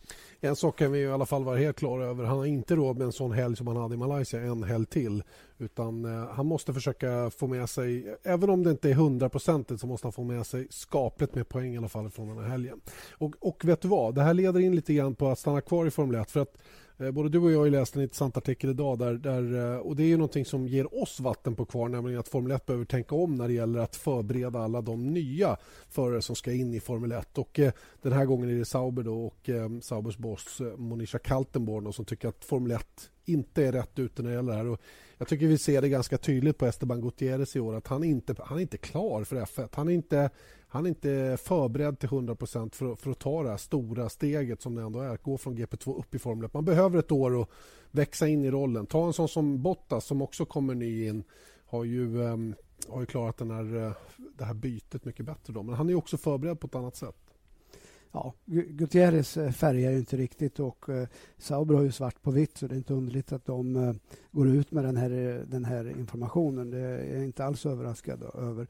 En sak kan vi i alla fall vara helt klara över. Han har inte råd med en sån helg som han hade i Malaysia en helg till. Utan eh, han måste försöka få med sig, även om det inte är hundraprocentigt så måste han få med sig skapligt med poäng i alla fall från den här helgen. Och, och vet du vad, det här leder in lite grann på att stanna kvar i Formel 1 för att Eh, både du och jag har läst en intressant artikel idag där, där, eh, och det är ju någonting som ger oss vatten på kvar nämligen att Formel 1 behöver tänka om när det gäller att förbereda alla de nya förare som ska in i Formel 1 och eh, den här gången är det Sauber då och eh, Saubers boss eh, Monisha Kaltenborn som tycker att Formel 1 inte är rätt ute när det gäller det här. Och jag tycker vi ser det ganska tydligt på Esteban Gutierrez i år att han inte han är inte klar för F1. Han är inte han är inte förberedd till 100 för, för att ta det här stora steget som det ändå är, att gå från GP2 upp i Formel 1. Man behöver ett år att växa in i rollen. Ta en sån som Bottas som också kommer ny in, har ju, um, har ju klarat den här, eh, det här bytet mycket bättre. Då. Men han är också förberedd på ett annat sätt. Ja, Gutierrez eh, färgar ju inte riktigt och eh, Sauber har ju svart på vitt så det är inte underligt att de eh, går ut med den här, den här informationen. Det är jag inte alls överraskad över.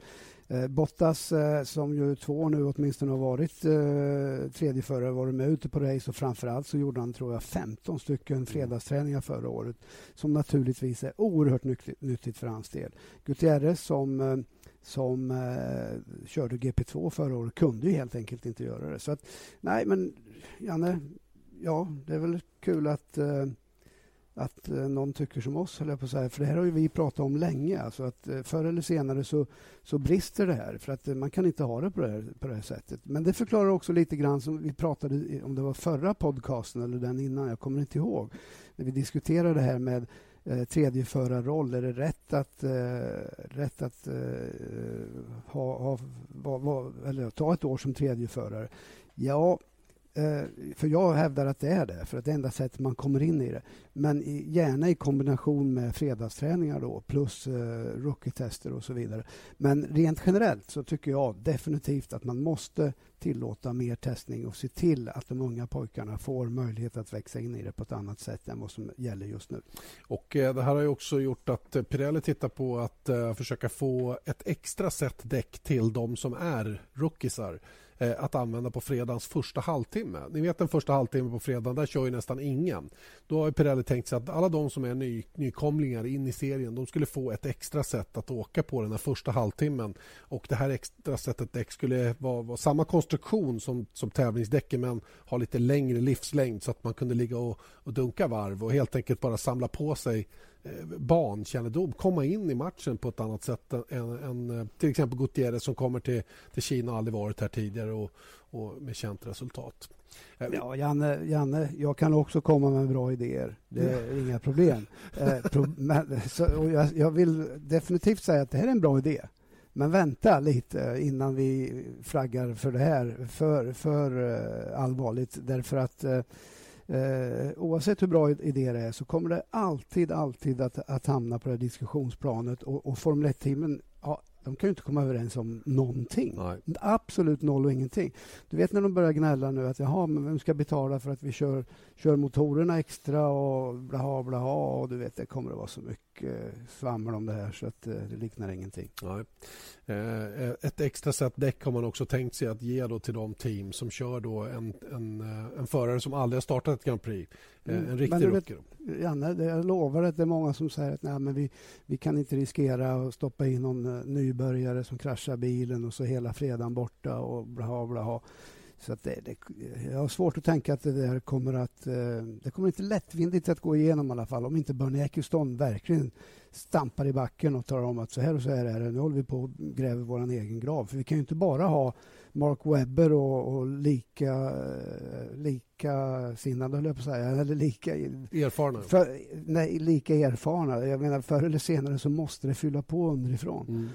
Bottas, som ju två nu åtminstone har varit eh, tredje förare, varit med ute på race och framförallt så gjorde han, tror jag, 15 stycken mm. fredagsträningar förra året som naturligtvis är oerhört nyttigt för hans del. Gutierrez som som eh, körde GP2 förra året kunde ju helt enkelt inte göra det. Så att, nej, men Janne, ja, det är väl kul att eh, att eh, någon tycker som oss, höll jag på att säga. För det här har ju vi pratat om länge. Alltså att eh, förr eller senare så, så brister det här. För att eh, man kan inte ha det på det, här, på det här sättet. Men det förklarar också lite grann som vi pratade om det var förra podcasten eller den innan, jag kommer inte ihåg. När vi diskuterade det här med eh, tredjeförarroll. Är det rätt att, eh, rätt att eh, ha, ha, va, va, eller ta ett år som tredjeförare? Ja, Eh, för jag hävdar att det är det, för att det är enda sättet man kommer in i det. Men gärna i kombination med fredagsträningar då, plus eh, rookie-tester och så vidare. Men rent generellt så tycker jag definitivt att man måste tillåta mer testning och se till att de unga pojkarna får möjlighet att växa in i det på ett annat sätt än vad som gäller just nu. Och eh, Det här har ju också gjort att eh, Pirelli tittar på att försöka få ett extra set däck till de som är rookiesar Eh, att använda på fredagens första halvtimme. Ni vet den första halvtimmen på fredagen, där kör ju nästan ingen. Då har Pirelli tänkt sig att alla de som är ny, nykomlingar in i serien de skulle få ett extra sätt att åka på den här första halvtimmen. Och det här extra sättet däck skulle vara, vara samma konstruktion som, som tävlingsdäcken men ha lite längre livslängd så att man kunde ligga och, och dunka varv och helt enkelt bara samla på sig Eh, bankännedom, komma in i matchen på ett annat sätt än, än eh, till exempel Gutierrez som kommer till, till Kina och aldrig varit här tidigare och, och med känt resultat. Eh, ja, Janne, Janne, jag kan också komma med bra idéer. Det är inga problem. Men, så, jag, jag, vill definitivt säga att det här är en bra idé. Men vänta lite innan vi flaggar för det här för, för allvarligt. Därför att Eh, oavsett hur bra idé det är så kommer det alltid, alltid att, att hamna på det diskussionsplanet och, och Formel 1-teamen har de kan ju inte komma överens om någonting. Nej. Absolut noll och ingenting. Du vet när de börjar gnälla nu att jaha, men vem ska betala för att vi kör, kör motorerna extra och blaha blaha och du vet det kommer att vara så mycket svammel om det här så att eh, det liknar ingenting. Nej. Eh, ett extra set däck har man också tänkt sig att ge då till de team som kör då en, en, eh, en förare som aldrig har startat ett Grand Prix. Mm. En riktig rookie. Janne, jag lovar att det är många som säger att nej, men vi, vi kan inte riskera att stoppa in någon nybörjare som kraschar bilen och så hela fredagen borta och blaha blaha. Så att det, det, jag har svårt att tänka att det där kommer att... Det kommer inte lättvindigt att gå igenom i alla fall om inte Bernie Ecclestone verkligen stampar i backen och talar om att så här och så här är det. Nu håller vi på och gräver vår egen grav. För vi kan ju inte bara ha Mark Webber och, och lika, lika sinnade, höll jag på att säga. Eller lika... Erfarna? För, nej, lika erfarna. Jag menar, förr eller senare så måste det fylla på underifrån. Mm.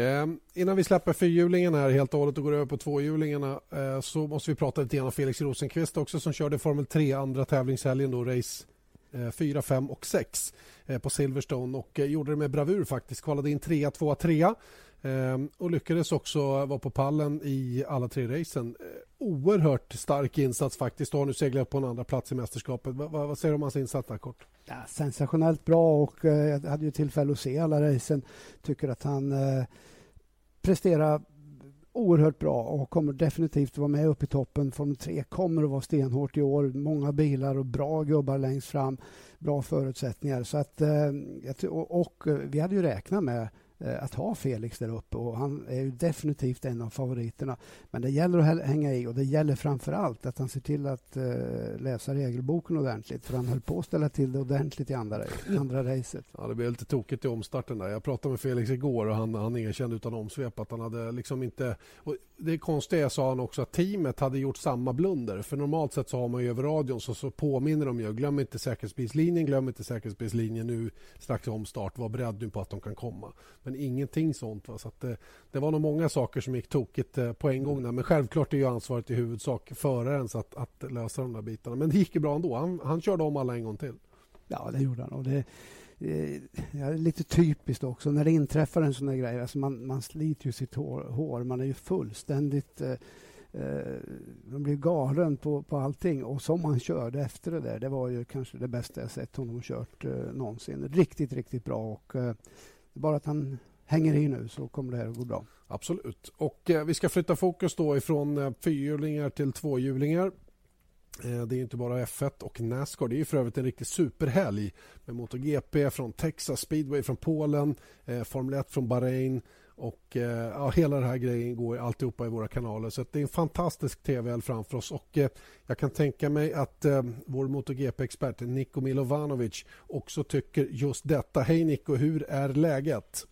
Eh, innan vi släpper fyrhjulingen här helt och hållet och går över på tvåhjulingarna eh, så måste vi prata lite grann om Felix Rosenqvist också som körde Formel 3 andra tävlingshelgen då, race eh, 4, 5 och 6 eh, på Silverstone och eh, gjorde det med bravur faktiskt. Kvalade in 3, 2, 3 Ehm, och lyckades också vara på pallen i alla tre racen. Eh, oerhört stark insats faktiskt och har nu seglat på en andra plats i mästerskapet. Vad, vad säger du om hans insats där kort? Ja, sensationellt bra och eh, jag hade ju tillfälle att se alla racen. Tycker att han eh, presterar oerhört bra och kommer definitivt vara med upp i toppen. Formel 3 kommer att vara stenhårt i år. Många bilar och bra gubbar längst fram. Bra förutsättningar. Så att, eh, och, och eh, vi hade ju räknat med Eh, att ha Felix där uppe och han är ju definitivt en av favoriterna. Men det gäller att hänga i och det gäller framför allt att han ser till att eh, läsa regelboken ordentligt för han höll på att ställa till det ordentligt i andra, andra racet. Ja, det blev lite tokigt i omstarten där. Jag pratade med Felix igår och han, han erkände utan omsvep att han hade liksom inte det konstiga sa han också att teamet hade gjort samma blunder. För normalt sett så har man ju över radion så, så påminner de ju. Glöm inte säkerhetsbilslinjen, glöm inte säkerhetsbilslinjen nu strax omstart. Var beredd nu på att de kan komma. Men ingenting sånt. Va? Så att det, det, var nog många saker som gick tokigt eh, på en gång. Där. Men självklart är ju ansvaret i huvudsak förarens att, att lösa de där bitarna. Men det gick ju bra ändå. Han, han körde om alla en gång till. Ja, det gjorde han. Och det, Eh, ja, lite typiskt också när det inträffar en sån här grej. Alltså man, man sliter ju sitt hår, hår. Man är ju fullständigt... Eh, eh, man blir galen på, på allting. Och som han körde efter det där, det var ju kanske det bästa jag sett honom kört eh, någonsin. Riktigt, riktigt bra. Och, eh, bara att han hänger i nu så kommer det här att gå bra. Absolut. Och eh, vi ska flytta fokus då ifrån eh, fyrhjulingar till tvåhjulingar. Eh, det är inte bara F1 och Nascar. Det är för övrigt en riktig superhelg med MotoGP från Texas, speedway från Polen, eh, Formel 1 från Bahrain och eh, ja, hela den här grejen går alltihopa i våra kanaler. Så det är en fantastisk tv framför oss. Och eh, jag kan tänka mig att eh, vår MotoGP-expert Niko Milovanovic också tycker just detta. Hej Niko, hur är läget?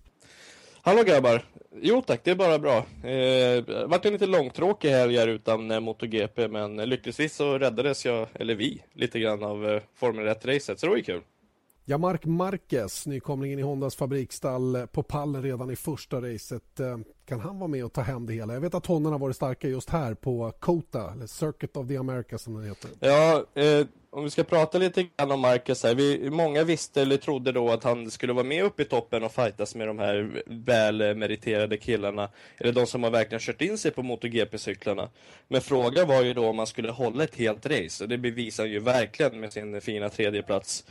Hallå grabbar! Jo tack, det är bara bra. Eh, vart en lite långtråkig helg här utan eh, MotoGP men eh, lyckligtvis så räddades jag, eller vi, lite grann av eh, Formel 1-racet så det var ju kul. Ja, Mark Marquez, nykomlingen i Hondas fabriksstall på pallen redan i första racet. Eh, kan han vara med och ta hem det hela? Jag vet att honorna har varit starka just här på COTA, eller Circuit of the Americas som den heter. Ja, eh, om vi ska prata lite grann om Marquez här. Vi, många visste eller trodde då att han skulle vara med uppe i toppen och fightas med de här välmeriterade killarna. Eller de som har verkligen kört in sig på MotoGP-cyklarna. Men frågan var ju då om han skulle hålla ett helt race. Och det bevisar han ju verkligen med sin fina tredjeplats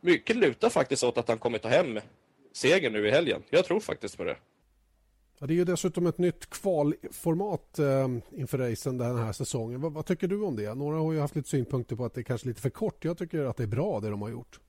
mycket lutar faktiskt åt att han kommer ta hem segern nu i helgen. Jag tror faktiskt på det. Ja, det är ju dessutom ett nytt kvalformat eh, inför racen den här säsongen. Vad, vad, tycker du om det? Några har ju haft lite synpunkter på att det är kanske lite för kort. Jag tycker att det är bra det de har gjort.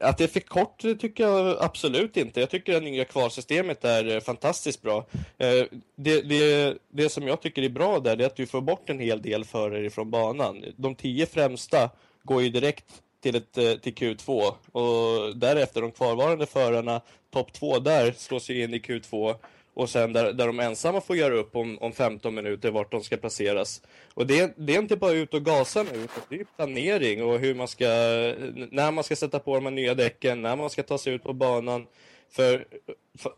Att det är för kort tycker jag absolut inte. Jag tycker att det nya kvalsystemet är eh, fantastiskt bra. Eh, det, det, det som jag tycker är bra där är att du får bort en hel del förare från banan. De tio främsta går ju direkt till, ett, eh, till Q2 och därefter de kvarvarande förarna, topp två där, slås ju in i Q2 och sen där, där de ensamma får göra upp om, om 15 minuter vart de ska placeras. Och det, det är inte bara ut och gasa nu, utan det är planering och hur man ska, när man ska sätta på de här nya däcken, när man ska ta sig ut på banan. För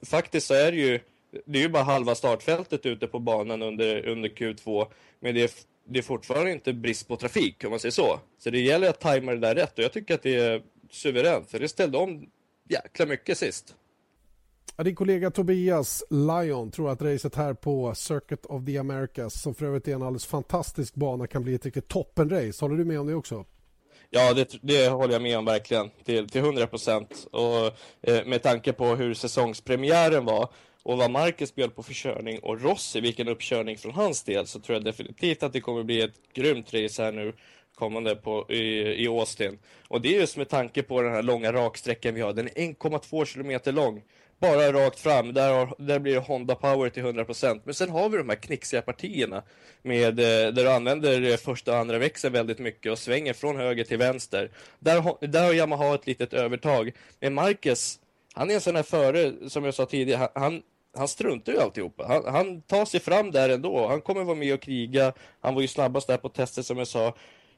faktiskt så är det ju, det är ju bara halva startfältet ute på banan under, under Q2, men det är det är fortfarande inte brist på trafik om man säger så. Så det gäller att tajma det där rätt och jag tycker att det är suveränt för det ställde om jäkla mycket sist. Ja, din kollega Tobias Lyon tror att racet här på Circuit of the Americas som för övrigt är en alldeles fantastisk bana kan bli ett riktigt toppenrace. Håller du med om det också? Ja, det, det håller jag med om verkligen till, till 100 procent. Och eh, med tanke på hur säsongspremiären var och vad Marcus bjöd på för körning och Rossi, vilken uppkörning från hans del, så tror jag definitivt att det kommer bli ett grymt race här nu kommande på, i, i Austin. Och det är just med tanke på den här långa raksträckan vi har. Den är 1,2 kilometer lång. bara rakt fram. Där, har, där blir det Honda Power till 100%. Men sen har vi de här knixiga partierna med, eh, där du använder eh, första och andra växeln väldigt mycket och svänger från höger till vänster. Där, där har Yamaha ett litet övertag. Men Marcus, han är en sån här före, som jag sa tidigare, han, han struntar ju alltihopa. Han, han tar sig fram där ändå. Han kommer vara med och kriga. Han var ju snabbast där på testet som jag sa.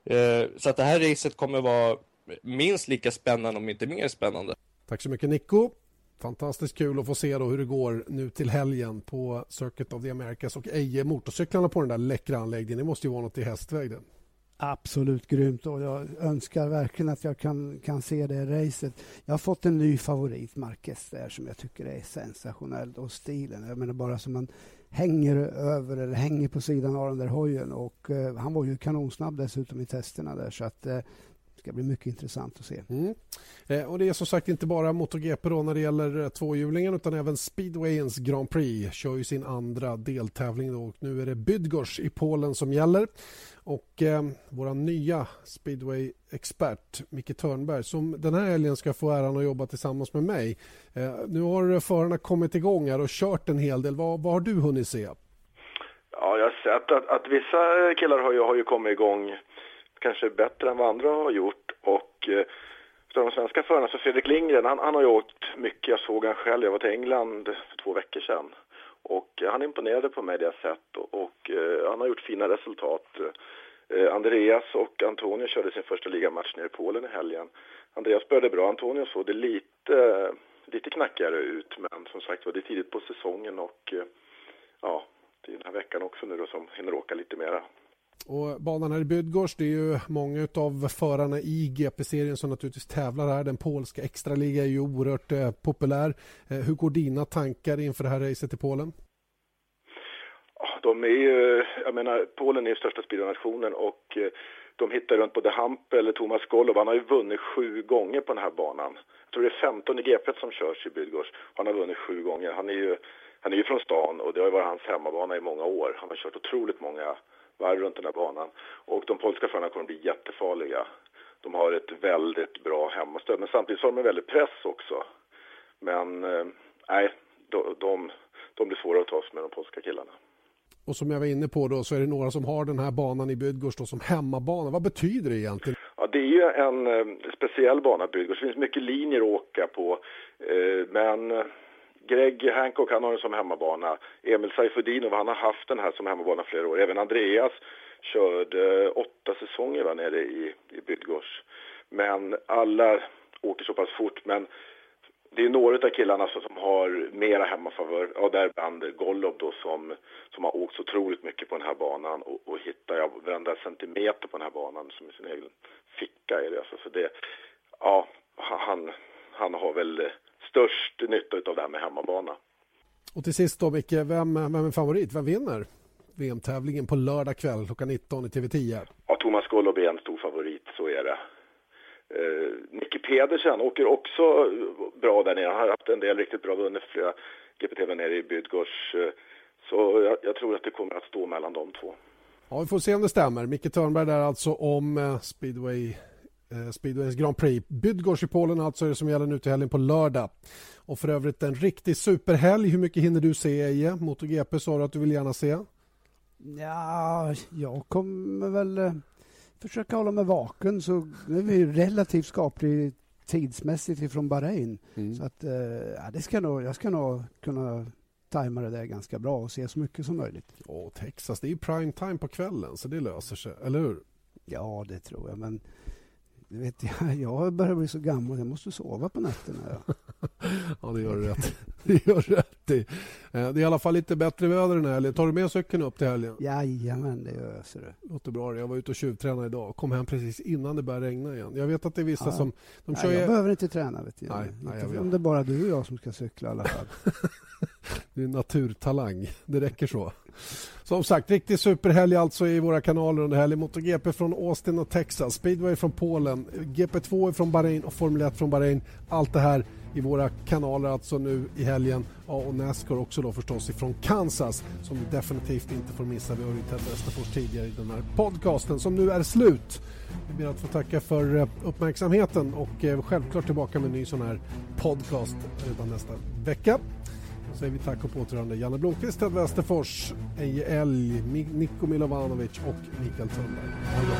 Eh, så att det här racet kommer vara minst lika spännande om inte mer spännande. Tack så mycket Nico. Fantastiskt kul att få se då hur det går nu till helgen på Circuit of the Americas och Eje motorcyklarna på den där läckra anläggningen. Det måste ju vara något i hästväg det. Absolut grymt och jag önskar verkligen att jag kan, kan se det racet. Jag har fått en ny favorit, Marquez, där som jag tycker är sensationell och stilen. Jag menar bara som man hänger över eller hänger på sidan av den där hojen och eh, han var ju kanonsnabb dessutom i testerna där så att eh, ska bli mycket intressant att se. Mm. Eh, och Det är som sagt inte bara MotoGP då när det gäller eh, tvåhjulingen utan även speedwayens Grand Prix kör ju sin andra deltävling. Då. Och nu är det Bydgoszcz i Polen som gäller. Och eh, vår nya speedway-expert Micke Törnberg som den här helgen ska få äran att jobba tillsammans med mig. Eh, nu har förarna kommit igång här och kört en hel del. Vad, vad har du hunnit se? Ja, jag har sett att, att vissa killar har ju, har ju kommit igång kanske bättre än vad andra har gjort. Och eh, de svenska förarna, så Fredrik Lindgren, han, han har ju åkt mycket. Jag såg han själv, jag var till England för två veckor sedan. Och eh, han imponerade på mig det jag sett och, och eh, han har gjort fina resultat. Eh, Andreas och Antonio körde sin första ligamatch nere i Polen i helgen. Andreas började bra, Antonio såg det lite, lite knackigare ut men som sagt var det är tidigt på säsongen och eh, ja, det är den här veckan också nu då som hinner åka lite mera. Och banan här i Bydgoszcz, det är ju många av förarna i GP-serien som naturligtvis tävlar här. Den polska extraliga är ju oerhört eh, populär. Eh, hur går dina tankar inför det här racet i Polen? De är ju, jag menar, Polen är ju största speedwaynationen och eh, de hittar runt både Hampel, Thomas Golov, han har ju vunnit sju gånger på den här banan. Jag tror det är 15 i GP som körs i Bydgoszcz. Han har vunnit sju gånger. Han är ju, han är ju från stan och det har varit hans hemmabana i många år. Han har kört otroligt många varv runt den här banan. Och de polska förarna kommer bli jättefarliga. De har ett väldigt bra hemmastöd, men samtidigt har de en väldig press också. Men eh, nej, de, de, de blir svåra att ta sig med de polska killarna. Och som jag var inne på då så är det några som har den här banan i Bydgoszcz som hemmabana. Vad betyder det egentligen? Ja, det är ju en eh, speciell bana Bydgoszcz. Det finns mycket linjer att åka på. Eh, men Greg Hancock han har den som hemmabana. Emil Saifudinov han har haft den här som hemmabana flera år. Även Andreas körde eh, åtta säsonger va, nere i, i Bydgoszcz. Men alla åker så pass fort. Men det är några av killarna som har mera hemmafavör. Ja, däribland Gollob då som, som har åkt så otroligt mycket på den här banan och, och hittar jag varenda centimeter på den här banan som i sin egen ficka är det. Alltså, så det, ja, han, han har väl eh, störst nytta av det här med hemmabana. Och till sist då Micke, vem, vem är favorit? Vem vinner VM-tävlingen på lördag kväll klockan 19 i TV10? Ja, Thomas Golob är en stor favorit, så är det. Eh, Nicky Pedersen åker också bra där nere. Han har haft en del riktigt bra vunnit flera GPTV nere i Bydgoszcz. Eh, så jag, jag, tror att det kommer att stå mellan de två. Ja, vi får se om det stämmer. Micke Törnberg där alltså om eh, speedway Eh, Speedways Grand Prix. Bydgoszcz i Polen alltså är det som gäller nu till helgen på lördag. Och för övrigt en riktig superhelg. Hur mycket hinner du se Eje? MotoGP sa du att du vill gärna se. Ja, jag kommer väl eh, försöka hålla mig vaken. Så nu är vi relativt skaplig tidsmässigt ifrån Bahrain. Mm. Så att, eh, ja, det ska nog, jag ska nog kunna tajma det där ganska bra och se så mycket som möjligt. Åh, Texas, det är ju prime time på kvällen så det löser sig, eller hur? Ja, det tror jag. Men vet, jag, jag börjar bli så gammal, jag måste sova på nätterna. Ja, ja det gör du rätt Det gör rätt i. Eh, det är i alla fall lite bättre väder den här helgen. Tar du med cykeln upp till helgen? Jajamän, det gör jag. Så det. Låter bra. Jag var ute och tjuvtränade idag. Kom hem precis innan det började regna igen. Jag vet att det är vissa ja. som... De kör nej, jag behöver inte träna. Vet du. Nej, nej, inte om det är bara du och jag som ska cykla i alla fall. det är naturtalang. Det räcker så. Som sagt, riktig superhelg alltså i våra kanaler under helgen. MotoGP från Austin och Texas, speedway från Polen, GP2 från Bahrain och Formel 1 från Bahrain. Allt det här i våra kanaler alltså nu i helgen. Ja, och Nascar också då förstås ifrån Kansas som vi definitivt inte får missa. Vi har ju Ted Westerfors tidigare i den här podcasten som nu är slut. Vi ber att få tacka för eh, uppmärksamheten och eh, självklart tillbaka med en ny sån här podcast redan nästa vecka. Då säger vi tack och på återhörande. Janne Blomqvist, Ted Westerfors, Eje Elg, Niko Milovanovic och Mikael Thunberg. Ha det bra.